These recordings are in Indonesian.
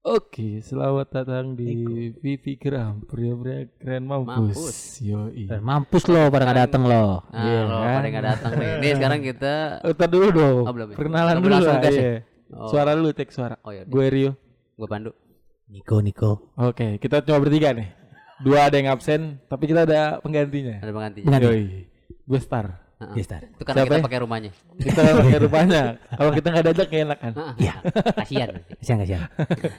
Oke, selamat datang di Vivi Gram, pria-pria keren mampus. Mampus. Yoi. Dan mampus lo pada nggak dateng lo. Nah, Iya lo kan? pada nggak datang nih. Ini sekarang kita Oh, tar dulu dong. Oh, belum ya? Perkenalan Belum dulu langsung lah. ya? iya. Oh. Suara dulu, tek suara. Oh ya, Gue Rio. gue Pandu. Niko Niko. Oke, kita cuma bertiga nih. Dua ada yang absen, tapi kita ada penggantinya. Ada penggantinya. Pengganti. Yoi. Gue star. Heeh. Yes, Tar. Itu karena Siapa kita ya? pakai rumahnya. Kita pakai rupanya. Kalau kita nggak diajak nggak enak kan. Heeh. Iya. Kasihan. Kasihan kasihan.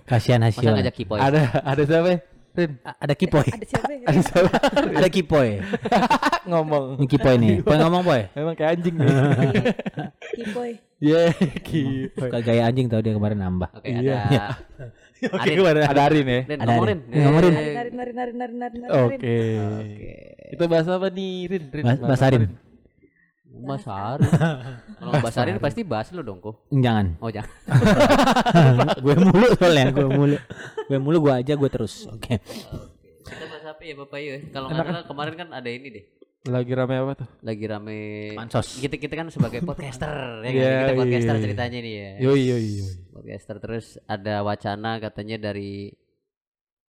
Kasihan Masa Hasil. ngajak Kipoy? Ada ada siapa? ya? Rin. A- Ada Kipoy. Ada siapa ya? Ada siapa? Ada Kipoy. Ngomong. Ini Kipoy nih. Poy ngomong Poy. Emang kayak anjing nih. Kipoy. Iya, kipoy. Suka gaya anjing tau dia kemarin nambah. Oke, Iya. ada. Oke, Arin. gimana? Ada Arin ya. Rin, Ada. Arin. Ngomongin. Nari nari nari nari nari nari. Oke. Oke. Kita bahas apa nih, Rin? Rin Bahas- Arin. Rin? Mas Arin. Kalau bahas Arin pasti bahas lu dong, kok. Jangan. Oh, jangan. gue mulu soalnya. Gue mulu. Gue mulu gue aja gue terus. Oke. Kita bahas apa ya, Bapak Yu? Kalau nggak salah kemarin kan ada ini deh. Lagi rame apa tuh? Lagi rame Pansos. kita kita kan sebagai podcaster ya kan? Iya, kita podcaster iya. ceritanya nih ya Yoi, yoi, yoi. podcaster terus ada wacana katanya dari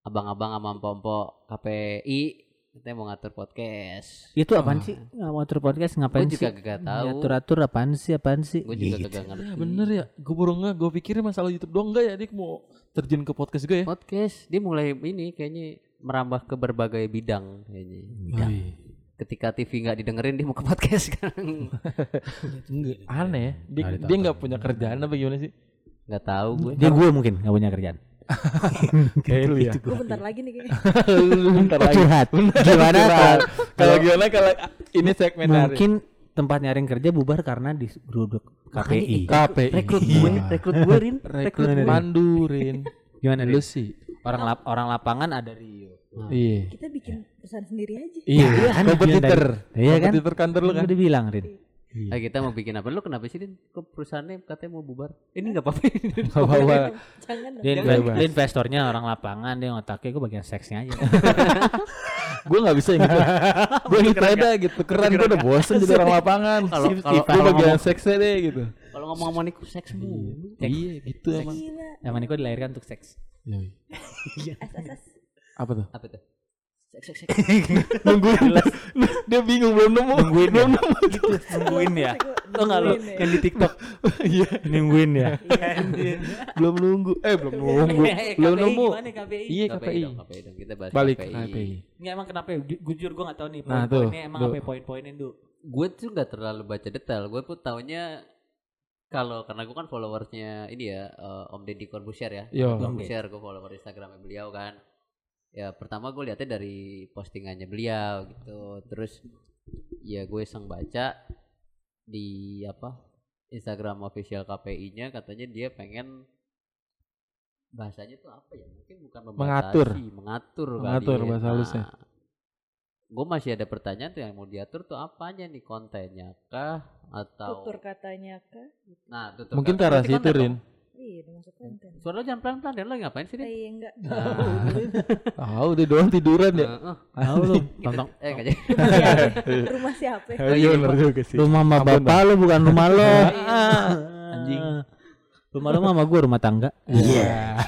abang-abang sama pompo KPI katanya mau ngatur podcast Itu apaan sih? Nggak mau atur podcast ngapain gue sih? juga gak tahu Atur-atur apaan sih? Apaan sih? gue juga Gitu. gak ngerti Ya bener ya, gue baru nggak, gue pikirnya masalah YouTube doang enggak ya, dia mau terjun ke podcast gue ya. podcast dia mulai ini kayaknya merambah ke berbagai bidang kayaknya Yoi. ketika TV nggak didengerin dia mau ke podcast sekarang Enggak, aneh ya. Dia, Nggak dia nggak punya kerjaan apa gimana sih? nggak tahu gue Dia gue mungkin nggak punya kerjaan. Kayak lu ya. Gue bentar lagi nih kayaknya. Bentar lagi. curhat. Gimana kalau- Kalau gimana kalau ini segmen hari. mungkin tempat nyaring kerja bubar karena digeruduk KPI. KPI. rekrut gue rekrut gue Rin Rekrut mandurin. Gimana Lu sih. Orang lap, orang lapangan ada Rio. Iya. Kita bikin perusahaan sendiri aja. Iya, kan, kompetitor. Iya kan? Kompetitor kantor lu kan. Udah bilang Rin. Ah, kita mau bikin apa lu kenapa sih Rin kok perusahaannya katanya mau bubar ini nggak apa-apa Gak apa-apa. Jangan. Dia, inve- dia investornya orang lapangan, dia ngotaknya gue bagian seksnya aja. Gue gak bisa yang gitu. Gue gitu aja gitu. Keren gue udah bosen jadi orang lapangan. Kalau- Gue bagian ngomong- seksnya deh gitu. kalau ngomong-ngomong nih seks mulu Iya gitu emang. Yang Niko dilahirkan untuk seks. Yoi. SSS. Apa tuh? apa tuh seks seks seks Nungguin. Dia bingung belum nemu. Nungguin belum ya? nemu. Nungguin ya. Gua Tau gak lo ya. yang di TikTok Iya. nungguin ya. Belum nunggu. Eh belum nunggu. Belum nemu. Iya KPI dong kita bahas Balik KPI. Ini emang kenapa ya? Ju- Jujur gue gak tahu nih Nah, emang apa ya poin-poinnya Du. gue tuh nggak terlalu baca detail gue pun taunya kalau karena gue kan followersnya ini ya eh, Om Deddy Corbusier ya Yo. Corbusier gue follower Instagramnya beliau kan ya pertama gue lihatnya dari postingannya beliau gitu terus ya gue iseng baca di apa Instagram official KPI-nya katanya dia pengen bahasanya tuh apa ya mungkin bukan Mengatur. membatasi mengatur Mengatur kali ya. bahasa halusnya. gue masih ada pertanyaan tuh yang mau diatur tuh apanya nih kontennya kah atau Tutur katanya kah? nah tutur Mungkin ke arah situ Rin. Iya, udah masuk konten. suara lo jangan pelan pelan dan lo ngapain sih Eh? Iya enggak. Tahu dia doang tiduran ya. Tahu lu tonton eh nggak jadi Rumah siapa? Oh, iya bener juga sih. rumah sama bapak lu bukan rumah lo. Anjing. Rumah lu sama gue rumah tangga. Iya.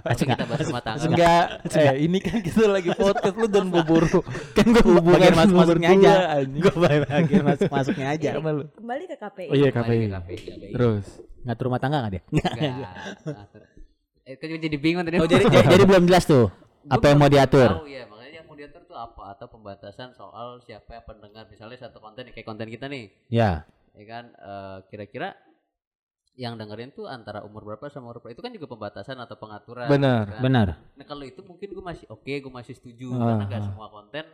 Langsung kita bahas rumah tangga Enggak, eh ini kan kita lagi podcast lu dan buru. Kan gue bagian masuk masuknya aja. Gue bagian masuk masuknya aja. Kembali ke KPI. Oh iya KPI. KPI. Terus. Ngatur rumah tangga gak dia? Enggak. Eh, kan jadi bingung tadi Oh jadi jadi, jadi belum jelas tuh Gua apa yang mau diatur. tahu ya makanya yang mau diatur tuh apa atau pembatasan soal siapa yang pendengar misalnya satu konten nih, kayak konten kita nih Ya. ya kan eh, kira-kira yang dengerin tuh antara umur berapa sama umur berapa itu kan juga pembatasan atau pengaturan Benar. kan? Benar. Nah kalau itu mungkin gue masih oke, gue masih setuju Ah, karena nggak ah. semua konten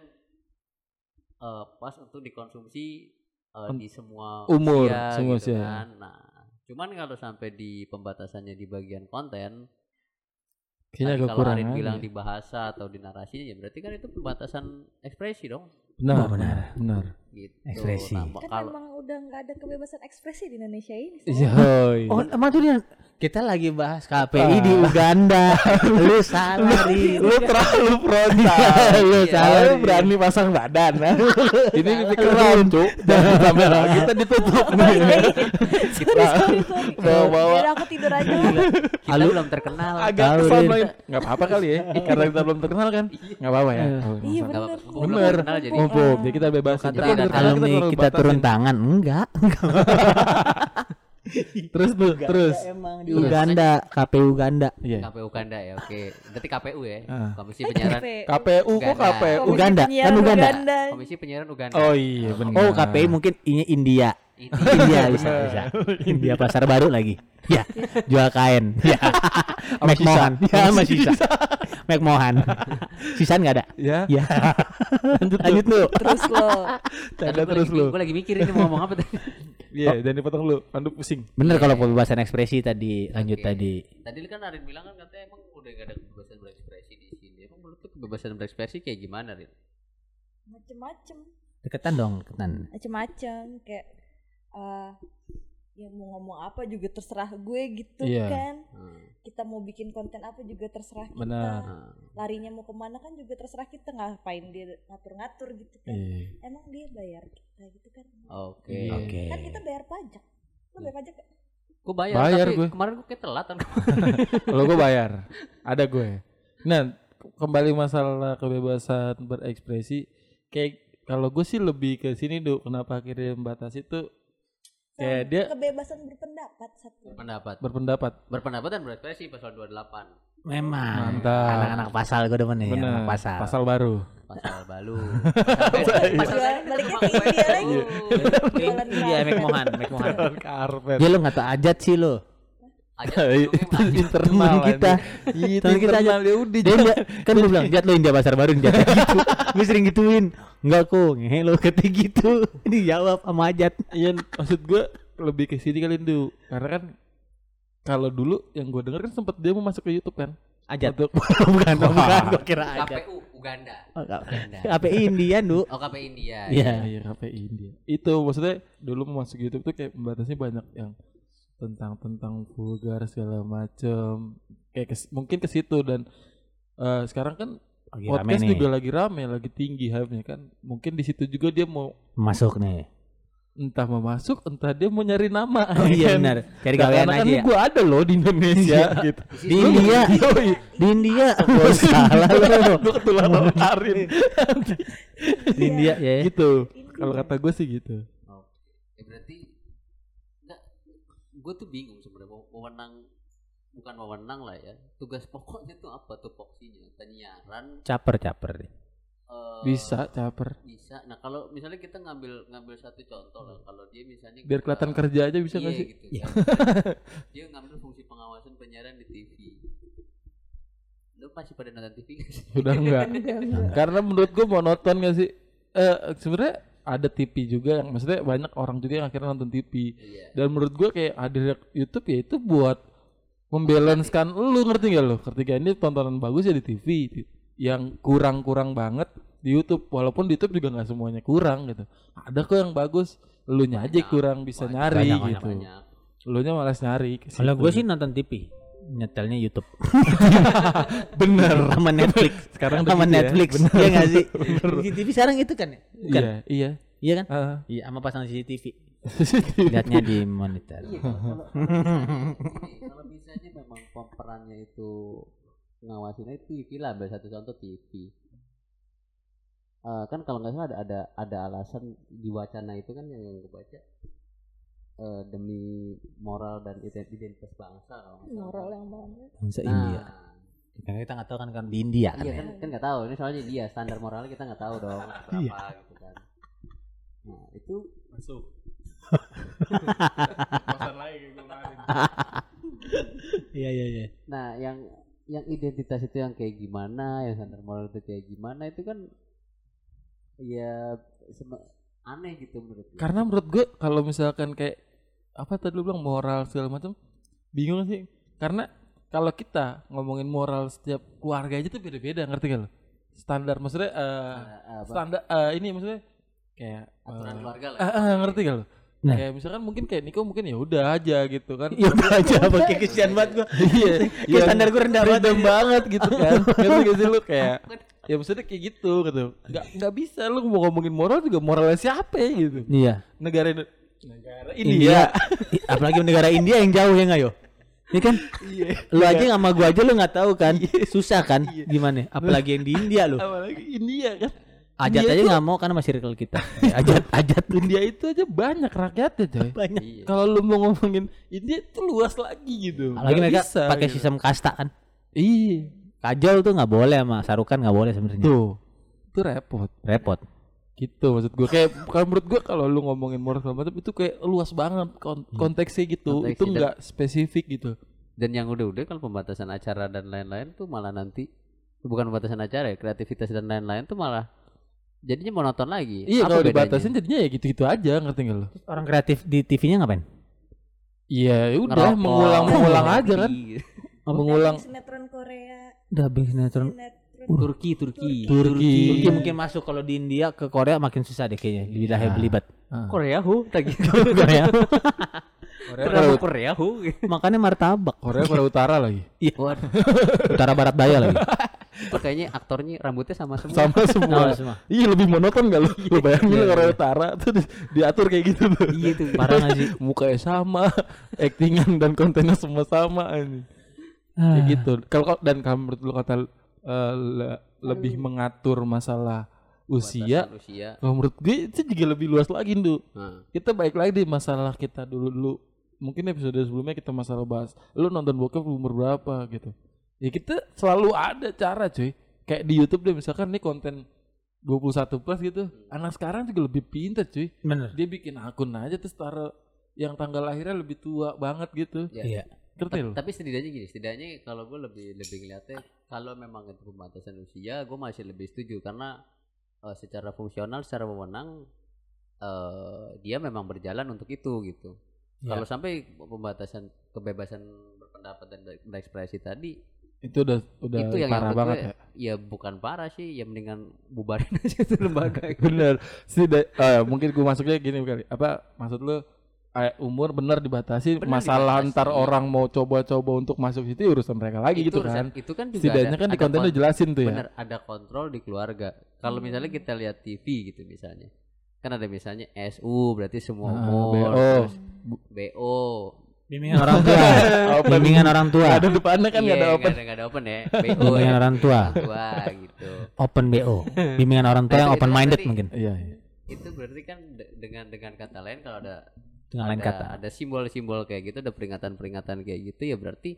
eh, pas untuk dikonsumsi eh, Em, di semua umur, usia, semua gitu usia. kan. Nah, cuman kalau sampai di pembatasannya di bagian konten, Kayaknya agak kalau kurang. Arin bilang aja. di bahasa atau di narasinya, ya berarti kan itu pembatasan ekspresi dong, Benar, Oh, benar. Benar. gitu. Ekspresi. Nah, Kan kalau emang udah nggak ada kebebasan ekspresi di Indonesia ini. Iya. semua. hoi. Oh emang tuh dia Kita lagi bahas KPI di Uganda. lu salah, Ri. lu terlalu frontal Lu Iya, salah, lu berani pasang badan ini keren cuk jangan sampai kita ditutup iya, nih iya. sorry sorry sorry Bawa-bawa. Biar aku tidur aja Kita Alu- belum terkenal. agak Tahu, kesan Rin. main nggak apa-apa kali ya karena kita belum terkenal kan nggak apa-apa ya Iya. Iya Belum bener terkenal jadi. kita bebas alumni kita turun tangan. Enggak. terus tuh terus Emang di Uganda, KPU Uganda. iya KPU Uganda ya, oke. Berarti KPU ya, Ah. Komisi Penyiaran KPU kok Uganda. KPU Uganda, Penyiaran kan Uganda. Komisi Penyiaran Uganda. oh iya benar Oh, KPI mungkin ini India. India bisa bisa. India pasar baru lagi. Ya, jual kain. Ya. McMohan. Ya, sama sisa. McMohan. Sisan enggak ada? ya Ya. lanjut lanjut lu. terus lo ada terus lu Gue lagi mikir ini mau ngomong apa tadi. Iya dan dipotong lu pandu pusing Bener kalau pembebasan ekspresi tadi lanjut Oke. tadi. Tadi kan Arin bilang kan katanya emang udah gak ada kebebasan berekspresi di sini. Emang menurut lu kebebasan berekspresi kayak gimana, Rin? macem-macem Deketan dong, deketan. macem-macem kayak eh ya mau ngomong apa juga terserah gue gitu Iya. kan Hmm. kita mau bikin konten apa juga terserah kita Benar. Larinya mau ke mana kan juga terserah kita ngapain dia ngatur-ngatur gitu kan iya emang dia bayar kita gitu kan Oke. Iya. Oke. kan kita bayar pajak lo bayar pajak gak? Gue bayar, Bayar tapi gue. kemarin gue kayak telat kan. kalau gue bayar ada gue nah kembali masalah kebebasan berekspresi kayak kalau gue sih lebih ke sini tuh kenapa akhirnya membatasi tuh kayak Sama dia kebebasan berpendapat satu Pendapat. berpendapat Berpendapat dan berekspresi pasal 28 Memang. Mantap. Anak-anak pasal gue demen nih, benar anak pasal. pasal baru pasal balu. Pasal baliknya ke India lagi Iya, karpet. McMohan, McMohan. karpet Dia lu nggak tau ajat sih lo. Aja itu internal kita. itu kita aja. ya udah Dia India, kan gue bilang, Jat lo India pasar baru India kayak gitu. Gue sering gituin. Enggak kok, ngehe lo kata gitu. Ini jawab sama ajat. Iya, maksud gue lebih ke sini kali itu karena kan kalau dulu yang gue denger kan sempet dia mau masuk ke YouTube kan Ajat. Untuk bukan, bukan, gue kira ajat. KPU Uganda. Oh, Uganda. KPI Indian, Du. Oh KPI India. Iya. Iya, KPI India. Itu maksudnya dulu mau masuk YouTube tuh kayak membatasi banyak yang tentang tentang vulgar segala macem kayak kes- mungkin ke situ dan eh, sekarang kan Lagi podcast nih. juga lagi rame, lagi tinggi hype-nya kan. Mungkin di situ juga dia mau Masuk nih. entah mau masuk, entah dia mau nyari nama. Oh iya kan? benar. Cari Nah, gawean karena kan aja ya. gue ada loh di Indonesia gitu. Di India. Di India. Salah lo. Gue ketularan Arin. Di India ya. gitu. Kalau kata gue sih gitu. Oh. Ya berarti gue tuh bingung sebenarnya mau wewenang bukan wewenang lah ya. Tugas pokoknya tuh apa tuh poksinya? Penyiaran Caper caper. eh, Bisa caper. bisa. Nah, kalau misalnya kita ngambil ngambil satu contoh lah kalau dia misalnya Biar kita- kelihatan kerja aja bisa iya, gak sih? gitu Iya. kan. dia ngambil fungsi pengawasan penyiaran di TV. Lu masih pada nonton TV gak sih? Udah enggak. Karena menurut gue monoton gak sih? Eh sebenarnya ada TV juga yang maksudnya banyak orang juga yang akhirnya nonton TV. Iya. Dan menurut gue kayak ada YouTube ya itu buat membalancekan lu ngerti gak lu? Ketika ini tontonan bagus ya di TV yang kurang-kurang banget di YouTube walaupun di YouTube juga nggak semuanya kurang gitu. Ada kok yang bagus, lu aja Banyak, kurang bisa banyak, nyari banyak, gitu. Banyak. Lu nya malas nyari. Kalau gue sih nonton TV. Nyetelnya YouTube bener. sama Netflix. Sekarang sama ya. Netflix. Bener. Iya gak sih? Bener. Di TV sekarang itu kan ya? Bukan. Iya, iya. Iya kan? Ah. Iya, sama pasang CCTV. Lihatnya di monitor. Iya, kalau misalnya memang pemerannya itu ngawasinnya TV lah, satu contoh TV. Eh, kan kalau nggak salah ada ada ada alasan di wacana itu kan yang, yang gue baca eh, demi moral dan ident- identitas bangsa kalau nggak salah. moral yang mana Bangsa Nah, India. Kan kita nggak tahu kan kan di India kan Iya ya. kan kan nggak tahu ini soalnya dia standar moralnya kita nggak tahu dong berapa gitu kan. Nah itu Masuk. Iya iya iya. Nah, yang yang identitas itu yang kayak gimana, yang standar moral itu kayak gimana itu kan ya sema- aneh gitu menurut gue. Karena menurut gue kalau misalkan kayak apa tadi lu bilang moral segala macam bingung sih. Karena kalau kita ngomongin moral setiap keluarga aja tuh beda-beda, ngerti gak lo? Standar maksudnya eh Eh, apa, standar eh, ini maksudnya kayak aturan eh, keluarga lah. ah, ah, ngerti gak lo? Nah. Kayak misalkan mungkin kayak Niko mungkin ya udah aja gitu kan. Ya udah aja pakai kesian banget gua. Iya, Kayak standar gua rendah banget. Banget gitu kan. Ngerti gak sih lu kayak ya maksudnya kayak gitu gitu. Enggak enggak bisa lu mau ngomongin moral juga moralnya siapa ya gitu. Iya. Negara negara India. India. Apalagi negara India yang jauh ya nggak yo? Iya kan? Iya. Lu aja sama gua aja lu nggak tahu kan? Susah kan? Gimana? Apalagi yang di India lu. Apalagi India kan. Ajat India aja nggak mau karena masih circle kita. Ajat, ajat India itu aja banyak rakyatnya coy. banyak. Iya. Kalau lu mau ngomongin India itu luas lagi gitu. Apalagi Nggak mereka bisa, pakai gitu. sistem kasta kan. Iya. Kajol tuh nggak boleh sama Sarukan nggak boleh sebenarnya. Tuh. Itu repot. Repot. Gitu maksud gue kayak kalau menurut gue kalau lu ngomongin moral macam itu kayak luas banget kon- konteksnya gitu. Itu enggak spesifik gitu. Dan yang udah-udah kalau pembatasan acara dan lain-lain tuh malah nanti bukan pembatasan acara ya, kreativitas dan lain-lain tuh malah jadinya monoton lagi. Iya kalau dibatasin jadinya ya gitu-gitu aja ngerti gak lu? Orang kreatif di TV-nya ngapain? Iya ya udah mengulang-mengulang aja kan. ngopi. Mengulang sinetron Korea Dubbing sinetron. sinetron Turki, Turki. Turki. Turki mungkin masuk kalau di India ke Korea makin susah deh kayaknya lidahnya Nah. belibat. Korea hu, tak gitu. Korea. Korea, Korea, Korea hu? Makannya martabak. Korea Korea Utara lagi. Waduh, Utara Barat Daya lagi. itu kayaknya aktornya rambutnya sama semua. Sama semua. Sama semua. Iya lebih monoton gak lu? Lu bayangin Iya, lu Korea iya. Utara tuh di- diatur kayak gitu tuh. Iya tuh. Parah nggak sih? Mukanya sama, actingan dan kontennya semua sama ini. Ah. Kayak gitu. Kalau dan kamu menurut lu kata eh, le- lebih mengatur masalah usia, Batasan usia. kalau menurut gue itu juga lebih luas lagi, Ndu. Nah, Kita baik lagi di masalah kita dulu dulu. Mungkin episode sebelumnya kita masalah bahas lu nonton bokep umur berapa gitu. Ya kita selalu ada cara, cuy. Kayak di YouTube deh misalkan nih konten 21 plus gitu. Anak sekarang juga lebih pintar, cuy. Bener. Dia bikin akun aja terus taruh yang tanggal lahirnya lebih tua banget gitu. ya. Iya. Ngerti? Tapi setidaknya gini, setidaknya kalau gue lebih lebih ngeliatnya kalau memang itu pembatasan usia, gue masih lebih setuju karena eh, secara fungsional, secara wewenang eh dia memang berjalan untuk itu gitu. Ya. Kalau sampai pembatasan kebebasan berpendapat dan ber- berekspresi tadi, Itu udah udah itu yang parah menurut banget gue, ya. ya bukan parah sih, ya mendingan bubarin aja itu lembaga. Bener. Sih mungkin gue masuknya gini kali. Apa maksud lu umur bener dibatasi Bener masalah dibatasi. ntar orang mau coba-coba untuk masuk situ ya urusan mereka lagi gitu urusan- kan. Itu kan juga Setidaknya ada- kan di konten kon- udah jelasin tuh ya. Bener, ada kontrol di keluarga. Kalau misalnya kita lihat TV gitu misalnya. Kan ada misalnya SU berarti semua Ah, umur, BO. terus BO. Bimbingan orang tua. Bimbingan orang tua. Ada depannya kan nggak Iya, ada open. nggak ada, ada open ya. BO Bimbingan ya. orang tua. Tua gitu. Open BO. Bimbingan orang tua Nah, yang itu- itu open minded berarti- mungkin. Iya, iya. Itu berarti kan de- dengan dengan kata lain kalau ada Dengan lain ada, kata. ada simbol-simbol kayak gitu, ada peringatan-peringatan kayak gitu ya berarti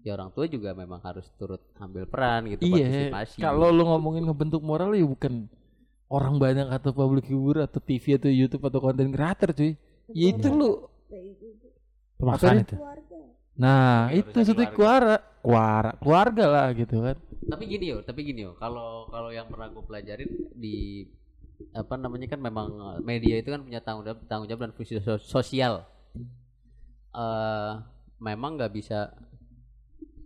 ya orang tua juga memang harus turut ambil peran gitu Iya. partisipasi. Kalau lu ngomongin ngebentuk moral ya bukan orang banyak atau public figure atau TV atau YouTube atau konten creator cuy. Ya itu lu. Pemaksaan Apa itu. keluarga Nah, Iya, itu seperti keluarga. Keluarga, keluarga lah gitu kan. tapi gini yo tapi gini yo kalau kalau yang pernah gue pelajarin di apa namanya kan memang eh, media itu kan punya tanggung jawab tanggung jawab dan fungsi so- sosial eh memang nggak bisa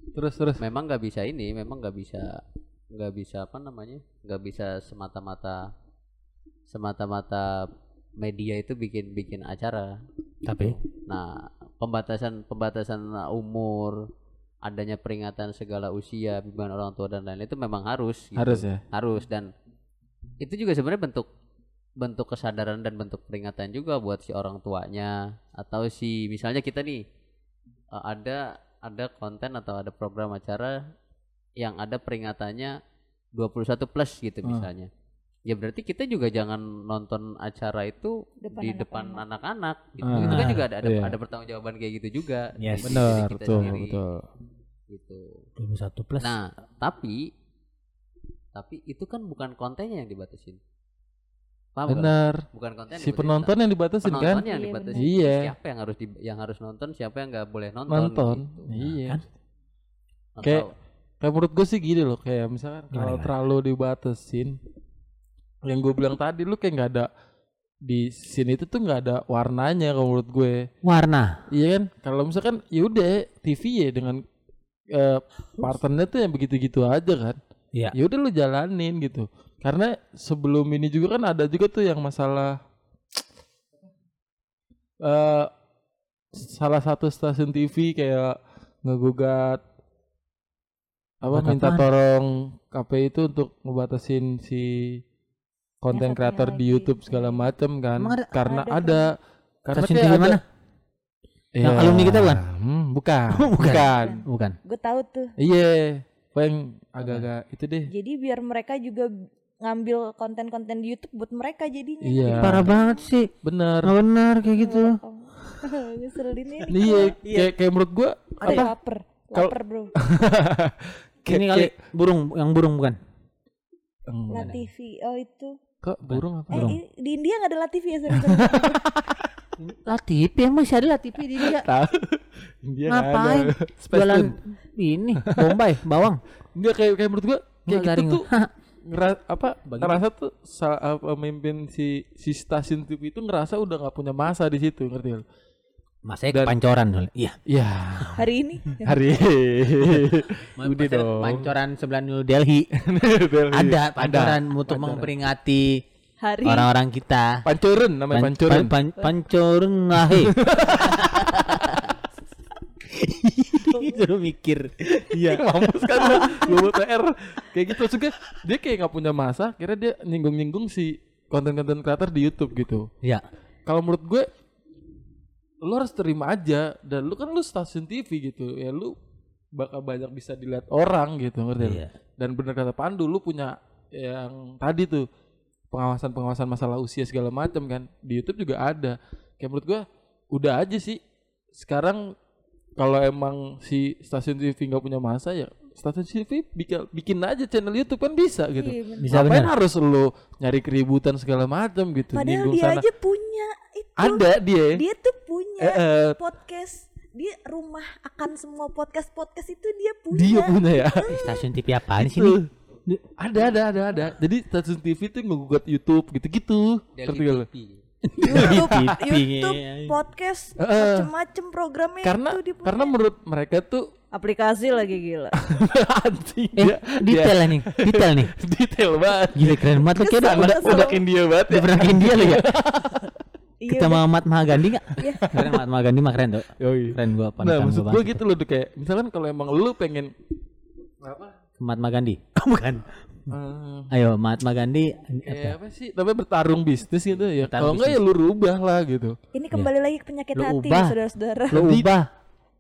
Terus terus. memang nggak bisa ini memang nggak bisa nggak bisa apa namanya nggak bisa semata-mata semata-mata media itu bikin bikin acara Tapi Nah, pembatasan pembatasan umur, adanya peringatan segala usia, bimbingan orang tua dan lain-lain itu memang harus. gitu. Harus ya. Harus dan itu juga sebenarnya bentuk bentuk kesadaran dan bentuk peringatan juga buat si orang tuanya atau si misalnya kita nih eh, ada ada konten atau ada program acara yang ada peringatannya 21 plus gitu Hmm. misalnya. Ya berarti kita juga jangan nonton acara itu Depan di anak-anak. depan anak-anak gitu. Ah, itu kan juga ada ada, iya. ada pertanggungjawaban kayak gitu juga. Yes. Benar, betul, sendiri, betul. Gitu. 21 plus. Nah, tapi tapi itu kan bukan kontennya yang dibatasin. Paham? Benar. Bukan konten yang Si dibatasin. penonton yang dibatasin kan? penontonnya yang Iya, dibatasin. Iya. Siapa yang harus di- yang harus nonton, siapa yang nggak boleh nonton. Nonton. gitu. Iya. kan? Kayak kayak menurut gue sih gini loh, kayak misalkan Gimana, kalau terlalu dibatasin yang gue bilang tadi lu kayak nggak ada di sini itu tuh nggak ada warnanya kalau menurut gue. Warna. Iya kan? Kalau misalkan ya udah TV ya dengan eh, partnernya tuh yang begitu-gitu aja kan. Iya. Ya udah lu jalanin gitu. Karena sebelum ini juga kan ada juga tuh yang masalah eh salah satu stasiun TV kayak ngegugat apa Buat minta apaan? tolong KPI itu untuk ngebatasin si konten kreator di. YouTube segala macam kan Emang ada? karena Ada, ada karena Stasiun TV ada- mana? Yang Iya. alumni kita bukan? Hmm, bukan. Bukan. bukan. Bukan. Gue tahu tuh. Iya, apa yang agak-agak itu deh. Jadi biar mereka juga ngambil konten-konten di YouTube buat mereka jadinya. Iya. Parah banget sih. Bener. Nggak benar kayak gitu. Oh. Ngeselin ini. Iya, kayak kayak menurut gua Ada apa? lapar. Kalau- Lapar, Bro. Kayak- Ini kali burung yang burung bukan? Enggak. Latifi. Oh itu. Kok burung apa? Eh, i- di India nggak ada Latifi ya Latipi yang masih ada Latipi di dia. Tahu. Dia Ngapain? ada. Jualan ini bombay, bawang. Enggak kayak kayak menurut gua kayak Nggak gitu tuh gua. ngera apa Bagi- ngerasa tuh salah apa, pemimpin si si stasiun TV itu ngerasa udah nggak punya masa di situ ngerti nggak? Masanya Dan- kepancoran soalnya. Iya. Ya Hari ini. hari udah dong Pancoran sebelah New Delhi. Delhi. ada pancoran untuk pancoran. memperingati Hari orang-orang kita. Pancoren namanya Pan- pancoren pan- pan- pancoren ngahe. Suruh mikir. Iya mampus kan buat PR Kayak gitu Maksudnya Dia kayak gak punya masa Kira dia nyinggung-nyinggung si Konten-konten kreator di Youtube gitu Ya. Kalau menurut gue Lu harus terima aja Dan lu kan lu stasiun TV gitu Ya lu Bakal banyak bisa dilihat orang gitu Ngerti? Iya. Dan bener kata Pandu Lu punya Yang tadi tuh Pengawasan-pengawasan masalah usia segala macam kan Di Youtube juga ada Kayak menurut gue Udah aja sih Sekarang kalau emang si stasiun TV nggak punya masa ya stasiun TV bikin bikin aja channel YouTube kan bisa gitu. Iya. Bisa Ngapain harus lu nyari keributan segala macam gitu Padahal dia sana. aja punya itu. Ada dia. Dia tuh punya Eh, eh, podcast. Dia rumah akan semua podcast-podcast itu dia punya. dia punya ya. Eh, Stasiun TV apaan sih. Ada ada ada ada. Jadi stasiun TV tuh ngegugat YouTube gitu-gitu. Ngerti gak? TV. YouTube, TV. YouTube, podcast, Eh, eh. macem-macem programnya Karena itu dia karena menurut mereka tuh aplikasi lagi gila. anjing Eh, dia, detail nih, detail nih. dia detail banget. Gila keren banget lo kayak udah Kesel, udah udah Udah India banget udah ya. pernah ke India lo ya. Iya, Kita udah. sama Mahatma Gandhi enggak? Iya. Keren Mahatma Gandhi mah keren tuh. Yoi. Keren gua Nah panutan maksud gua gitu loh tuh kayak misalkan kalau emang lu pengen Mahatma Gandhi. Bukan. eh, Ayo Mahatma Gandhi kayak apa sih tapi bertarung bisnis gitu ya kalau enggak ya lu rubah lah gitu Ini kembali lagi ke penyakit Lu hati, ubah. saudara-saudara. lo ubah.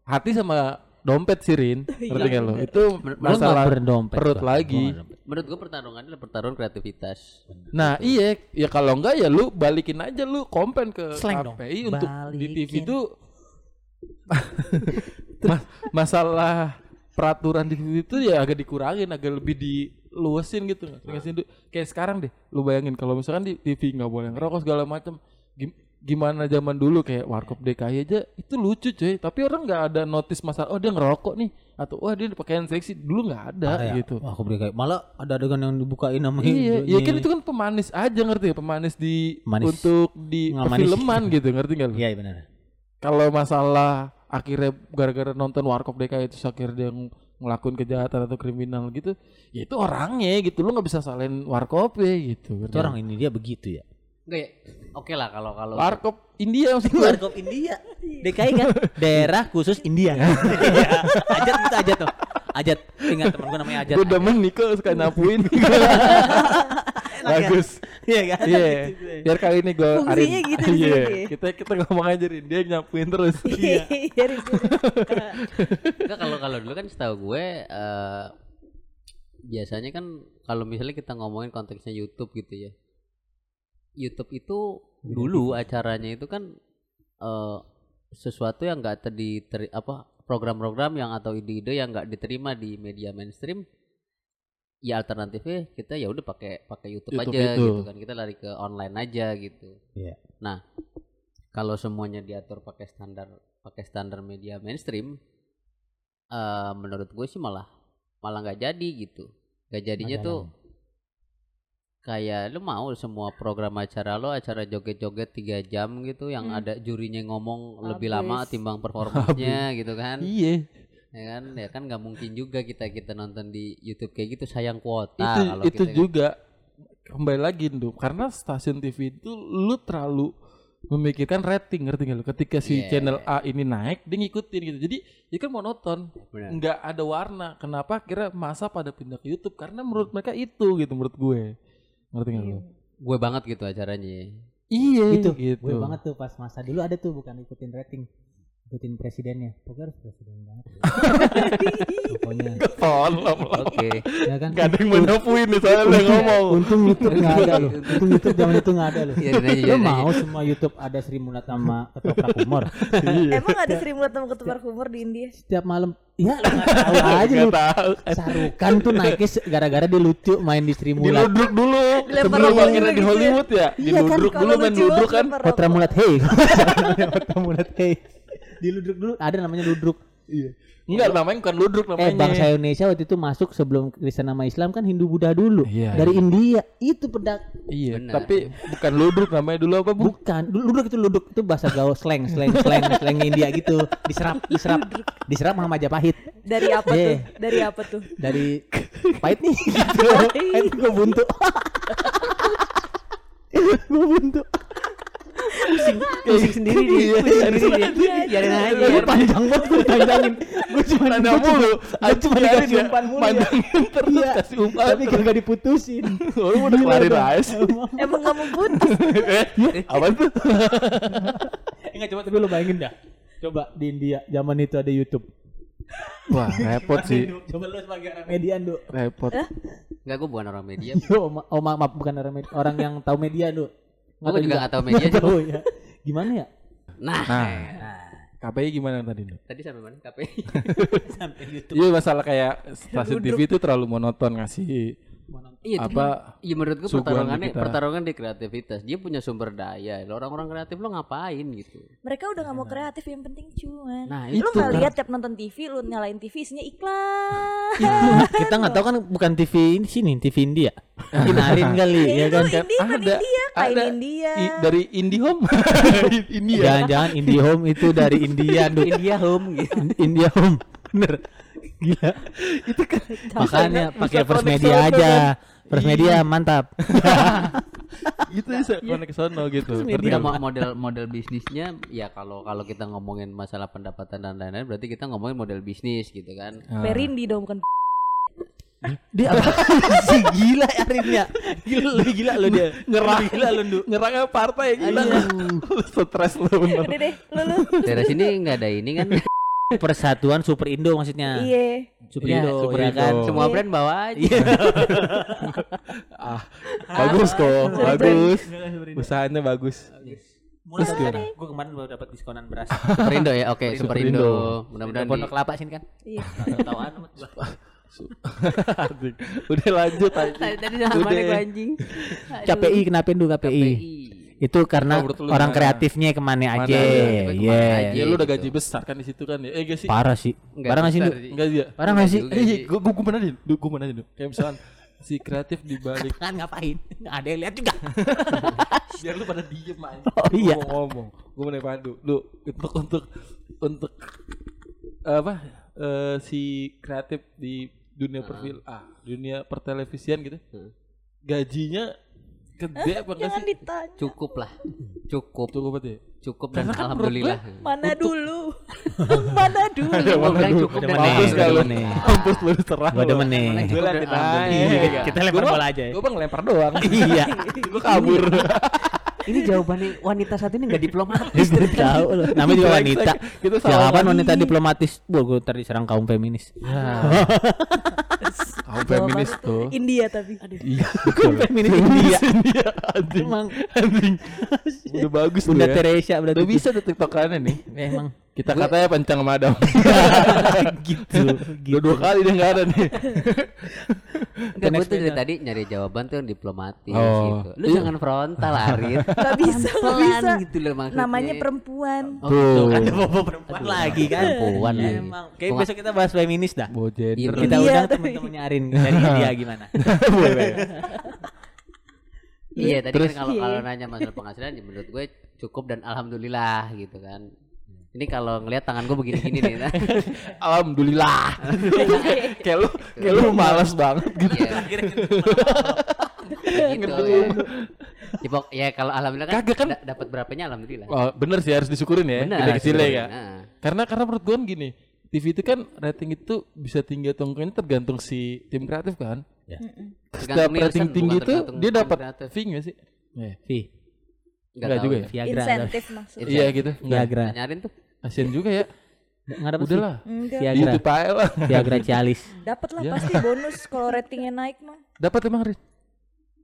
hati sama dompet sih Rin ngerti nggak lo itu masalah berdompet, perut lagi Gua. Menurut gue pertarungan adalah pertarungan kreativitas. nah iya ya kalau enggak ya lu balikin aja lu komplain ke Slang dong. KPI untuk di TV Balikin. itu Mas- masalah peraturan di TV itu ya agak dikurangin agak lebih diluasin gitu ngasih du- kayak sekarang deh lu bayangin kalau misalkan di TV nggak boleh ngerokok segala macam Gim- gimana zaman dulu kayak warkop DKI aja itu lucu cuy tapi orang nggak ada notice masalah oh dia ngerokok nih atau wah dia pakaian seksi dulu nggak ada Parah ya. gitu kayak malah ada adegan yang dibukain sama Iya, iya kan itu kan pemanis aja ngerti ya, pemanis di Pemanis. untuk di perfilman gitu, ngerti nggak? Iya, benar. Kalau masalah akhirnya gara-gara nonton Warkop DKI itu akhirnya dia ng- ngelakuin kejahatan atau kriminal gitu, ya itu orangnya gitu, lu nggak bisa salahin Warkop ya gitu. Itu orang ini dia begitu ya. Enggak ya? Oke lah kalau kalau Warkop India maksud gue. Warkop India. DKI kan daerah khusus India. Iya. ajat itu ajat tuh. Ajat. Ingat temen gue namanya Ajat. Gue demen Niko suka nyapuin. Bagus. Iya kan? Iya. Biar kali ini gue Fungsinya gitu Iya. Kita kita ngomong aja Rin, dia nyapuin terus. Iya, Rin, Rin. Enggak kalau kalau dulu kan setahu gue eh, biasanya kan kalau misalnya kita ngomongin konteksnya YouTube gitu ya. YouTube itu dulu acaranya itu kan eh, sesuatu yang enggak tadi teri- apa program-program yang atau ide-ide yang enggak diterima di media mainstream ya alternatifnya kita ya udah pakai pakai YouTube, YouTube aja itu. gitu kan kita lari ke online aja gitu. Iya. Nah, kalau semuanya diatur pakai standar pakai standar media mainstream eh menurut gue sih malah malah nggak jadi gitu. Gak jadinya tuh kayak lu mau semua program acara lo acara joget-joget tiga jam gitu yang Hmm. ada jurinya ngomong lebih lama Habis. timbang performanya gitu kan Iya. ya kan ya kan nggak mungkin juga kita kita nonton di YouTube kayak gitu sayang kuota itu kalau itu kita kan. juga kembali lagi tuh karena stasiun TV itu lu terlalu memikirkan rating ngerti nggak lu? Ketika si Iya. channel A ini naik, dia ngikutin gitu. Jadi ya kan monoton, nggak ada warna. Kenapa? Kira masa pada pindah ke YouTube karena menurut mereka itu gitu menurut gue. Ngerti nggak lu? Gue banget gitu acaranya. Iya Itu gitu. gue banget tuh pas masa dulu ada tuh bukan ikutin rating. Ikutin presidennya. Pokoknya harus presiden banget. Pokoknya. Tolong lah. Oke. Ya kan? Gak ada yang mau nyapuin nih soalnya yang ngomong. Untung YouTube nggak ada loh. Untung YouTube zaman itu nggak ada loh. Iya, aja, Lo biarin aja. mau semua YouTube ada Sri Mulat sama ketoprak humor Emang ada Sri Mulat sama ketumbar humor di India? setiap malam? Ya lo nggak tahu aja lu. Sarukan tuh naiknya gara-gara dia lucu main di Sri Mulat. Diludruk dulu sebelum akhirnya gitu di. Hollywood ya. Iya kan, Diludruk dulu Kalau main ludruk kan. rokok. Mulat hey. Potra Mulat hey. Diludruk dulu ada namanya ludruk. Iya. Enggak namanya bukan ludruk Eh namanya. bangsa Indonesia waktu itu masuk sebelum Kristen sama Islam kan Hindu Buddha dulu. Iya. Dari India itu pedak Iya, Benar. tapi bukan ludruk namanya dulu apa, Bu? bukan Lu- ludruk itu ludruk itu bahasa gaul slang slang slang slang India gitu diserap diserap diserap sama Majapahit Dari apa Iya. tuh? Dari apa tuh? dari pahit nih gitu pahit gue buntu gue buntu Pusing sendiri dia. Pusing sendiri dia. Biarin aja. gue panjang banget gue panjangin gue cuma cuma- mulu. gua cuma dikasih ya. umpan mulu ya. Panjangin terus Iya. kasih umpan. tapi kagak diputusin Lu udah kelarin aja. Emang gak mau putus? Eh, apa tuh? Enggak coba tapi lu bayangin dah coba di India zaman itu ada YouTube Wah, repot sih. coba lu sebagai orang median du Repot. Enggak, gue bukan orang media. Yo, oh ma- maaf bukan orang med- orang yang tahu media du Gue juga gak tahu media. Tahu ya. Gimana ya? Nah, Nah, KPI gimana tadi? Tadi sampai mana? KPI? sampai YouTube. Iya masalah kayak stasiun TV itu terlalu monoton ngasih Iya, apa Iya menurut gue pertarungannya kita. pertarungan di kreativitas. Dia punya sumber daya. Lo Orang-orang kreatif lo ngapain gitu? Mereka udah gak mau kreatif, yang penting cuan. Nah, itu gak kan. lihat tiap nonton TV, lu nyalain TV isinya iklan. kita nggak tahu kan bukan TV ini sini TV India Kinarin kali Ya, ya kan India kan ada, India, kain ada. India. I- dari IndiHome. India. jangan-jangan IndiHome itu dari India India home gitu. India Home bener gila. Itu kan makanya pakai first media sono aja. Kan. first media mantap. Itu bisa connect ke sono gitu. Mau model model bisnisnya ya kalau kalau kita ngomongin masalah pendapatan dan lain-lain berarti kita ngomongin model bisnis gitu kan. Ah. Perindi dong bukan dia apa? Sih gila Arinnya gila lu gila lu dia. Nyerang gila lu du nyerangnya partai? Gila. Lu stres lu bener Udah deh, lu lu. Daerah sini nggak ada ini kan. Persatuan Super Indo maksudnya Iya. Super Iya, Indo Super ya Indo. kan Semua Iya. brand bawa aja. ah bagus kok bagus usahanya bagus Mulai gimana? Gue kemarin baru dapat diskonan beras. Superindo ya, oke Superindo. Superindo. Mudah-mudahan di Pondok Kelapa sini kan. Iya. Tahu-tahuan udah lanjut aja tadi tadi Udah. anjing. KPI kenapa du KPI? Itu karena Oh, orang kreatifnya ke mana aja. aja, ke mana Iya. aja. ya lu udah gitu. gaji besar kan di situ kan ya eh gak sih Parah sih. Parah nggak sih enggak sih Parah nggak sih? eh gue gue mana nih gue mana nih kayak misalkan si kreatif di balik Kan ngapain? Nggak ada yang lihat juga. biar lu pada diem aja Oh, iya. ngomong gue mau pandu lu untuk untuk untuk apa eh, si kreatif di dunia perfil ah dunia pertelevisian gitu Hmm. gajinya gede apa enggak Jangan sih ditanya. Cukup lah. Cukup. cukup apa ya Cukup dan Karena kan alhamdulillah. Mana dulu? Mana dulu? Gua bilang cukup dan Mampus kalau mampus lu serah Gua demen nih. gue aja Iya, kita lempar bola aja ya. gue bang lempar doang Iya. gue kabur Ini jawabannya wanita satu ini nggak diplomatis. Tahu loh. Namanya juga wanita. Jawaban wanita diplomatis. Wah, gue tadi serang kaum feminis. Feminis tuh. India tapi. iya Kaum feminis India. India anjing. Emang anjing udah bagus tuh Bunda ya. Teresia berarti. udah bisa tuh tiktokannya nih. Emang kita katanya pencang madam gitu. dua dua kali dia nggak ada nih Enggak, gue tuh dari tadi nyari jawaban tuh yang diplomatis Oh. gitu. Lu jangan frontal Arit. Gak bisa, gak bisa. gitu loh maksudnya. Namanya perempuan. Oh, Tuh gitu. kan ada bobo perempuan lagi kan. Perempuan lagi. Emang. Kayak besok kita bahas feminis dah. bawa Iya. Kita India undang tapi. teman-temannya Arin dari India gimana? boleh Iya, tadi Terus- kan kalau Iya. kalau nanya masalah penghasilan ya menurut gue cukup dan alhamdulillah gitu kan. Ini kalau ngelihat tangan gue begini-gini nih. nah. alhamdulillah kayak lu kayak lu malas banget gitu Iya. Gitu. Ya, pok- ya kalau alhamdulillah kan, Kagak kan? da- dapat berapanya alhamdulillah. Oh, bener sih harus disyukurin ya. Benar. Gede kecilnya ya. Nah. Karena karena menurut gue kan gini, TV itu kan rating itu bisa tinggi atau enggaknya tergantung si tim kreatif kan. Setiap Tergantung rating tinggi tergantung dia dapat kreatif. fee nggak sih? Iya. Vi, Nggak Nggak tahu juga ya. ya? Viagra. Insentif maksudnya. Iya gitu. Enggak. Viagra. Nyarin tuh. Kasian juga ya. Nggak dapat Udahlah. Enggak. Di Viagra. YouTube aja lah. Viagra Cialis. Dapat lah Ya. pasti bonus kalau ratingnya naik mah. Dapat emang Rin.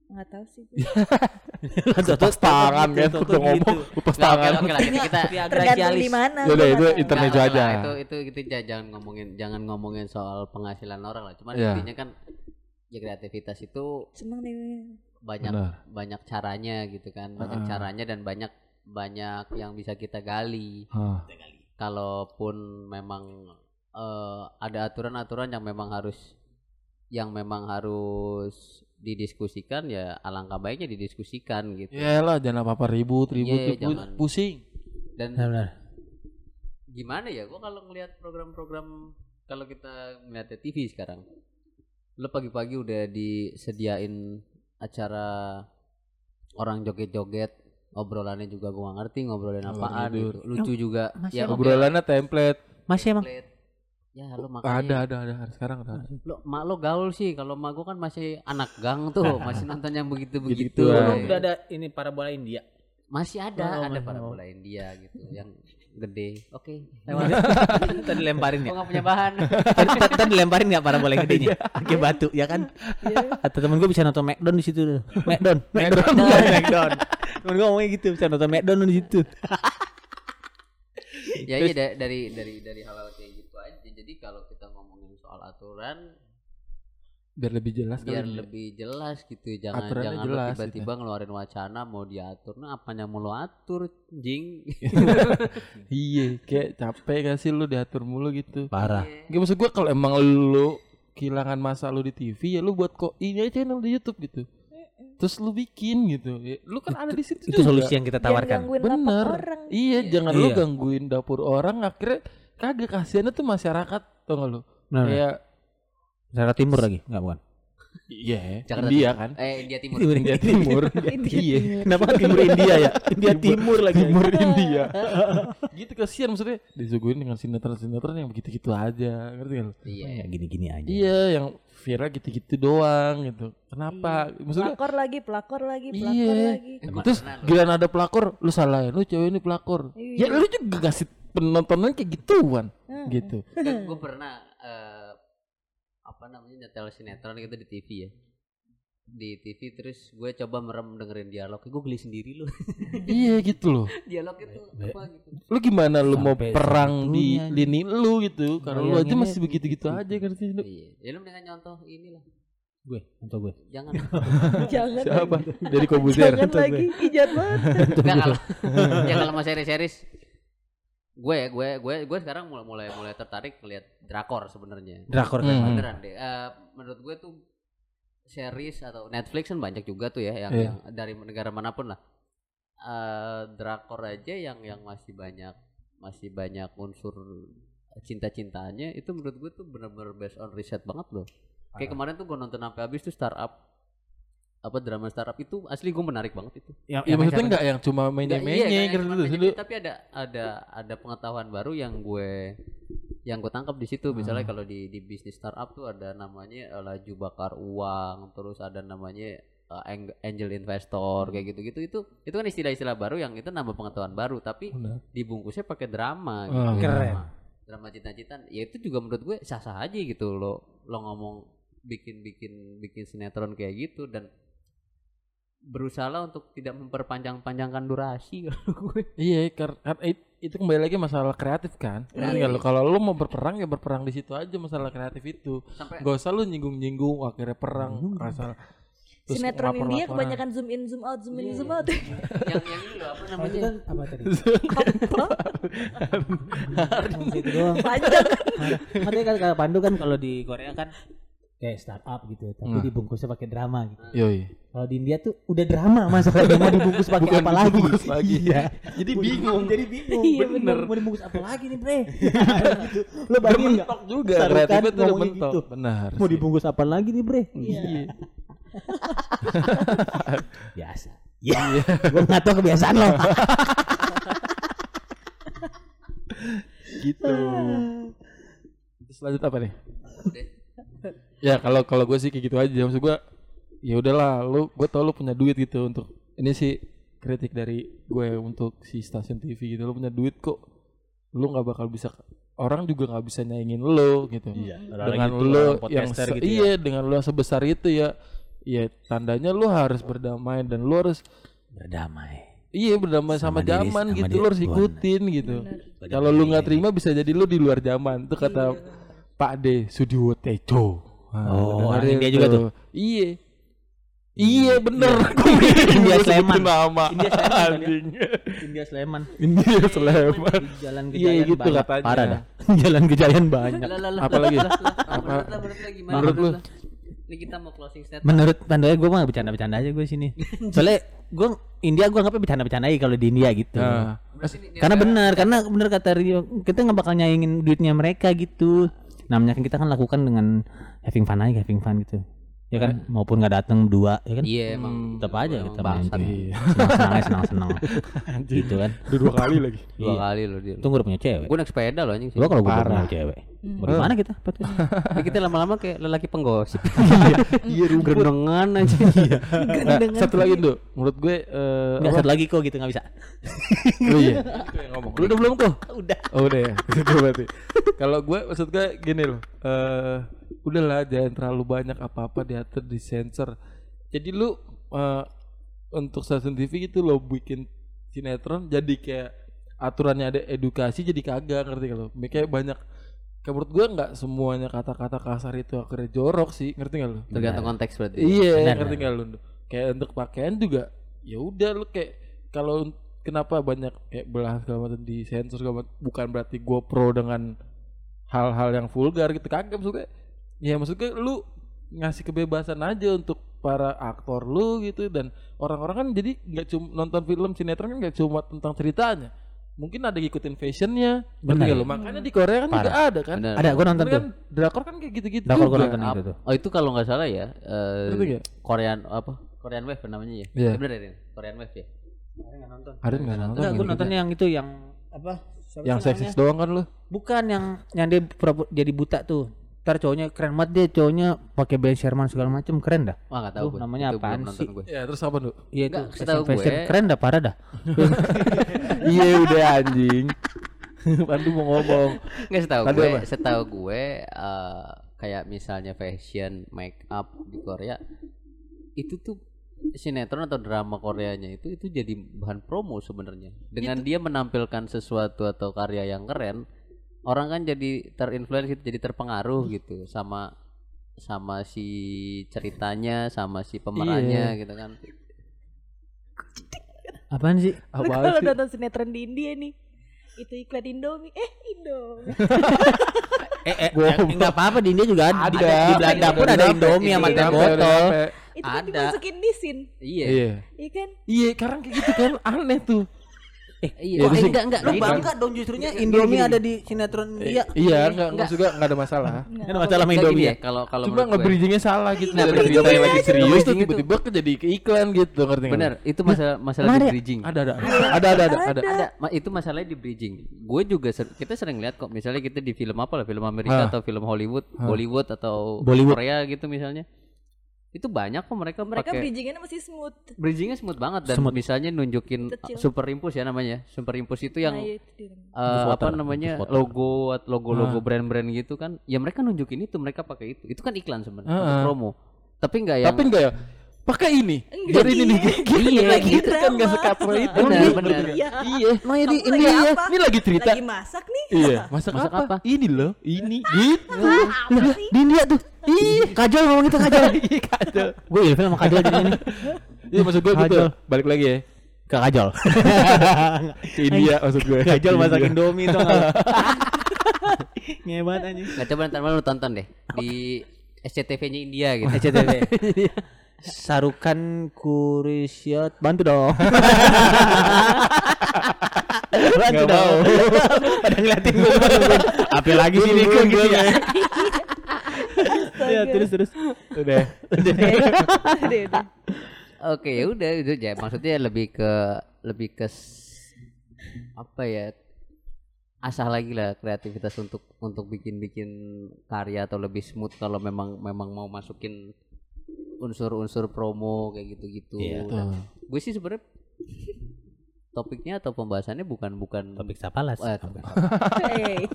Nggak tahu sih. Lepas tangan kan udah ngomong lepas tangan. oke lah kita, Tergantung Cialis. di mana. Gua itu internet aja. Itu itu itu j- jangan ngomongin jangan ngomongin soal penghasilan orang lah. Cuman Iya. intinya kan ya kreativitas itu Seneng nih. Banyak Benar. banyak caranya gitu kan. Banyak Ah. caranya dan banyak banyak yang bisa kita gali. Hah. Kalaupun memang eh, ada aturan-aturan yang memang harus yang memang harus didiskusikan ya alangkah baiknya didiskusikan gitu. Ya lah jangan apa-apa ribut, ribut, Iya, ribut, jangan. pusing. Dan Benar. gimana ya gua kalau ngelihat program-program kalau kita ngeliat TV sekarang lo pagi-pagi udah disediain acara orang joget-joget obrolannya juga gua ngerti ngobrolin apaan gitu lucu juga Masih ya ada Obrolannya template. Masih emang. template. ya lo Ada, makanya ada, ada. Sekarang ada. ada. lo mak lo gaul sih kalau mak gua kan masih anak gang tuh masih nonton yang begitu-begitu. Belum udah ada ini parabola India. masih ada Oh, ada masih para mau. bola India gitu yang gede oke Tadi lemparin ya. nggak punya bahan Tadi tadi- dilemparin nggak parabola yang gedenya? Pakai batu ya kan? Iya. Atau temen gue bisa nonton McDon di situ. McDon, McDon, McDon. Temen gue ngomongnya gitu, bisa nonton McDon di situ. ya iya da- dari dari dari hal-hal kayak gitu aja jadi kalau kita ngomongin soal aturan Biar lebih jelas kali biar ya. lebih jelas gitu jangan Aturannya jangan lo jelas gitu. tiba-tiba ngeluarin wacana mau diatur nah apa yang mau lo atur jing Iya, kayak capek gak sih lu diatur mulu gitu. Parah. Gak maksud gua kalau emang lu kehilangan masa lu di TV ya lu buat kok ini aja channel di YouTube gitu. Terus lu bikin gitu. Ya, lu kan ada di situ. Itu juga. solusi yang kita Jangan tawarkan. Bener. orang. Iya, jangan lu Iya. gangguin dapur orang akhirnya kagak kasihannya tuh masyarakat tau gak lu? Nah, Kayak Jakarta Timur lagi, enggak bukan? iya, Jakarta India Timur. kan. eh India Timur India Timur. iya. Kenapa Timur India ya? India Timur lagi. Timur India. gitu kasihan maksudnya disuguhin dengan sinetron-sinetron yang begitu-gitu aja, ngerti lu? iya Ya gini-gini aja. Iya, yang viral gitu-gitu doang gitu. Kenapa? Maksudnya Pelakor lagi, pelakor lagi, pelakor Iya. lagi. Terus giliran ada pelakor, lu salah ya, lu cewek ini pelakor. Iya. Ya lu juga kasih penontonan kayak gituan, Hmm. gitu. kan gue pernah eh, apa namanya nyetel sinetron gitu di TV ya di TV terus gue coba merem dengerin dialog gue geli sendiri loh iya gitu loh. dialog itu apa gitu Lu gimana lu mau Sampai perang di lini lu gitu? Karena lu aja masih begitu-gitu aja ngerti lu. iya ya lu mendingan nyontoh inilah Gue, untuk gue. jangan Jangan Siapa? Dari Kobuzer. Jangan lagi. Ijat banget. Kalau ya kalau mau series-series gue gue gue gue sekarang mulai mulai mulai tertarik ngeliat drakor sebenarnya Drakor Hmm. kan. beneran deh Eh, menurut gue tuh series atau Netflix kan banyak juga tuh ya yang, Iya. yang dari negara mana pun lah Eh, drakor aja yang yang masih banyak masih banyak unsur cinta-cintanya itu menurut gue tuh bener-bener based on riset banget loh kayak kemarin tuh gue nonton sampai habis tuh startup apa drama startup itu asli gue menarik banget itu Yang, Ya maksudnya enggak yang cuma menye-menye iya, gitu gitu. tapi ada ada ada pengetahuan baru yang gue yang gue tangkap di situ misalnya kalau di di bisnis startup tuh ada namanya eh, laju bakar uang terus ada namanya eh, ang- angel investor kayak gitu-gitu itu itu kan istilah-istilah baru yang itu nambah pengetahuan baru tapi Benar. dibungkusnya pakai drama Ah, gitu keren. drama, drama cinta-cintaan ya itu juga menurut gue sah-sah aja gitu lo lo ngomong bikin bikin bikin sinetron kayak gitu dan berusaha untuk tidak memperpanjang-panjangkan durasi kalau gue Iya, karena itu kembali lagi masalah kreatif kan. Ngerti nggak lu? kalau lu mau berperang ya berperang di situ aja masalah kreatif itu. sampai Gak usah lu nyinggung-nyinggung akhirnya perang masalah. terus Sinetron India lapor-laporan. kebanyakan zoom in, zoom out, zoom in, zoom out. yang yang ini loh apa namanya kan apa tadi? Apa? Panjang. Makanya kan kalau Pandu kan kalau di Korea kan kayak startup gitu, tapi Hmm. dibungkusnya pakai drama gitu. Yoi. Kalau di India tuh udah drama masalahnya mau dibungkus pakai apa lagi? dibungkus lagi. Iya. Jadi bingung. Jadi bingung. Iya, bener. Mau dibungkus apa lagi nih, Bre? gitu. Lo bayangin enggak? Juga kreatifnya tuh udah mentok. gitu. Benar. Mau dibungkus apa lagi nih, Bre? Iya. Biasa. Ya, gue nggak tahu kebiasaan lo. gitu lanjut apa nih ya kalau kalau gue sih kayak gitu aja. Maksud gue ya udahlah lu gue tau lu punya duit gitu untuk ini sih kritik dari gue untuk si stasiun TV gitu. Lu punya duit kok lu nggak bakal bisa orang juga nggak bisa nyaingin lo gitu. Iya, dengan lu yang se- gitu ya. iya dengan lu yang sebesar itu ya ya tandanya lu harus berdamai dan lu harus berdamai. iya berdamai sama, Sama diri- zaman sama gitu lu harus ikutin gitu. Kalau lu nggak terima bisa jadi lu di luar zaman. Itu kata Pak D Sudiwo Tejo Oh, orang India juga tuh? iya iya bener India Sleman. nama India Sleman kan ya? anjing India Sleman. India Sleman Di Jalan Iya, Gejayan gitu banyak. katanya. Parah dah. Jalan Gejayan banyak. Lah, lah, lah, Apa lah, lah, lah. Menurut lu? Ini kita mau closing statement. Menurut pandangan gue mah bercanda-bercanda aja gue sini. Soalnya gue India gue anggapnya bercanda-bercanda aja kalau di India gitu. ini- Karena benar, karena benar kata Rio, kita nggak bakal nyaingin duitnya mereka gitu. Namanya kan kita kan lakukan dengan having fun aja, having fun gitu. Ya kan, maupun nggak datang dua, ya kan. Iya emang. Hmm, Tetap aja Emang kita main. Iya. Senang-senang aja, senang-senang. anjing gitu kan. udah dua kali lagi Dua Iya. kali lo dia. Tunggu udah punya cewek. Gue naik sepeda lo anjing. Gua kalau gue punya cewek. Mau di mana kita? Tapi kita lama-lama kayak lelaki penggosip. iya rumput Gerendengan aja. nah, satu lagi tuh menurut gue eh, Nggak satu lagi kok gitu nggak bisa. lu iya Itu yang ngomong lu udah belum tuh Udah. Oh udah ya. Itu berarti. Kalau gue maksud gue gini loh. Eh udahlah jangan terlalu banyak apa-apa diatur di sensor. Jadi lu eh untuk stasiun TV gitu lo bikin sinetron jadi kayak aturannya ada edukasi jadi kagak ngerti kalau kayak banyak kayak menurut gue nggak semuanya kata-kata kasar itu akhirnya jorok sih ngerti gak lu? Tergantung konteks berarti. iya Benar, ngerti gak lu? Kayak untuk pakaian juga ya udah lu kayak kalau kenapa banyak kayak belah segala macam di sensor segala macam bukan berarti gue pro dengan hal-hal yang vulgar gitu kagak maksudnya ya maksudnya lu ngasih kebebasan aja untuk para aktor lu gitu dan orang-orang kan jadi nggak cuma nonton film sinetron kan nggak cuma tentang ceritanya mungkin ada yang ikutin fashionnya Benar. gak lu makanya di Korea kan juga Parah. ada kan Benar. Ada, gue nonton Tapi tuh. kan drakor kan kayak gitu-gitu Drakor gue juga. nonton itu tuh. Oh itu kalau nggak salah ya. eh, nggak? Korean apa? Korean Wave namanya ya. Iya. Eh, Bener ya? Korean Wave ya. ada nggak nonton Enggak, gue gitu. nontonnya yang itu yang apa? siapa yang seksis doang kan lu Bukan yang yang dia jadi buta tuh. Ntar cowoknya keren banget dia cowoknya pakai Ben Sherman segala macam keren dah. Wah nggak tahu Tuh, gue. namanya Itu belum apaan sih? gue. ya terus apa lu Iya itu setahu fashion. gue- keren dah parah dah. iya udah anjing Pandu mau ngomong Nggak setahu gue, apa? setahu gue eh, kayak misalnya fashion, make up di Korea itu tuh sinetron atau drama Koreanya itu itu jadi bahan promo sebenarnya. Dengan dia menampilkan sesuatu atau karya yang keren, orang kan jadi terinfluence gitu, jadi terpengaruh gitu sama sama si ceritanya, sama si pemerannya gitu kan. Apaan sih? Apa kalau sih nonton sinetron di India nih itu iklan Indomie eh Indomie Eh, eh, enggak apa-apa di India juga ada. Di, Ada. di Belanda pun ada Indomie sama teh botol. itu kan Ada. dimasukin di sin Iya. iya iya kan iya sekarang kayak gitu kan aneh tuh Iya. Ya, Wah, terus- enggak enggak. Lu bangga dong justrunya Indomie ada di sinetron India. iya enggak enggak juga enggak ada masalah Kan masalah sama Enggak Indomie ya, ya. kalau kalau cuma nge-bridgingnya salah gitu Nah, dari cerita yang lagi serius tuh tiba-tiba ke jadi ke iklan gitu ngerti nggak Bener, itu masalah masalah di ada? bridging. ada ada ada ada ada ada Ada, itu masalahnya di bridging. Gue juga kita sering lihat kok misalnya kita di film apa lah, film Amerika Hah. atau film Hollywood, Hah. Bollywood atau. Korea gitu misalnya. Itu banyak kok mereka mereka pakai bridgingannya masih smooth bridgingnya smooth banget dan Smooth. misalnya nunjukin Kecil. uh, superimpose ya namanya. Superimpose itu yang Nah, itu uh, apa namanya logo at- logo-logo Ah. brand-brand gitu kan. Ya mereka nunjukin itu, mereka pakai itu. Itu kan iklan sebenarnya, untuk ah. promo. Tapi enggak yang tapi enggak ya pakai ini Enggak, biar ini nih iya. iya gitu kan nggak sekapro itu Benar, benar. Iya. iya Nah, jadi Kamu ini lagi ya. ini lagi cerita lagi masak nih iya masak, Masak apa? apa? ini loh ini gitu apa sih Di India tuh. Ih, kajol ngomong itu kajol. kacau Gue ilfil sama kajol jadi ini. iya maksud gue gitu Kajol. balik lagi ya Ke kajol. ke India maksud gue Kajol Ke masak. Indomie tuh enggak. Ngebat anjing. Nggak coba ntar malam lu tonton deh di SCTV-nya India gitu. SCTV. Sarukan Kurisyat bantu dong. bantu dong. Pada ngeliatin gue Apa lagi sih Niko gitu ya. Ya terus terus. udah udah udah Oke ya udah itu ya maksudnya lebih ke lebih ke apa ya asah lagi lah kreativitas untuk untuk bikin bikin karya atau lebih smooth kalau memang memang mau masukin unsur-unsur promo kayak gitu-gitu. Iya. Nah, gue sih sebenarnya topiknya atau pembahasannya bukan bukan Topik sapalas. Eh, topik Hey.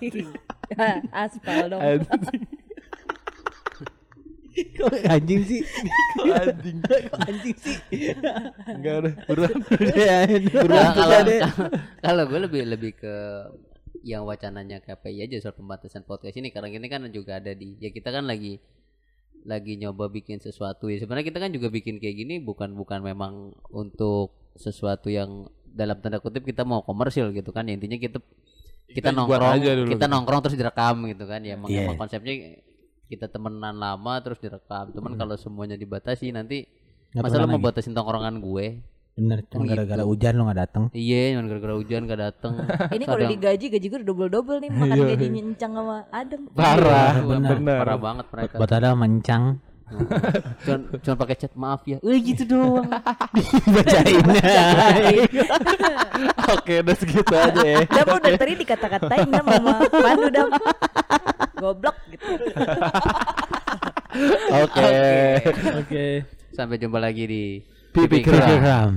Aspal dong. Kok anjing sih? anjing Kok anjing sih? enggak ada kurang Ya, Nah, kalau kalau gue lebih lebih ke yang wacananya KPI aja soal pembatasan podcast ini karena ini kan juga ada di ya kita kan lagi lagi nyoba bikin sesuatu ya sebenarnya kita kan juga bikin kayak gini bukan bukan memang untuk sesuatu yang dalam tanda kutip kita mau komersil gitu kan ya intinya kita kita, Kita nongkrong aja dulu kita gitu. nongkrong terus direkam gitu kan ya emang, Iya. emang konsepnya kita temenan lama terus direkam cuman kalau semuanya dibatasi nanti Nggak masa lo pernah mau batasin tongkrongan gue Bener, cuma Kan gara-gara gitu. hujan lo gak dateng. Iya, cuma gara-gara hujan gak dateng. Ini kalau digaji gaji gue udah double double nih makan Iya, gaji nyencang sama Adem. parah Iya, benar Parah banget mereka. Buat ada mencang. Cuman cuman pakai chat maaf ya. Eh gitu doang. Bacain. oke udah segitu aja ya Dam lu dari tadi dikata-katain Dam sama Pandu Dam. Goblok gitu. oke Oke. Sampai jumpa lagi di Pipi. Keram.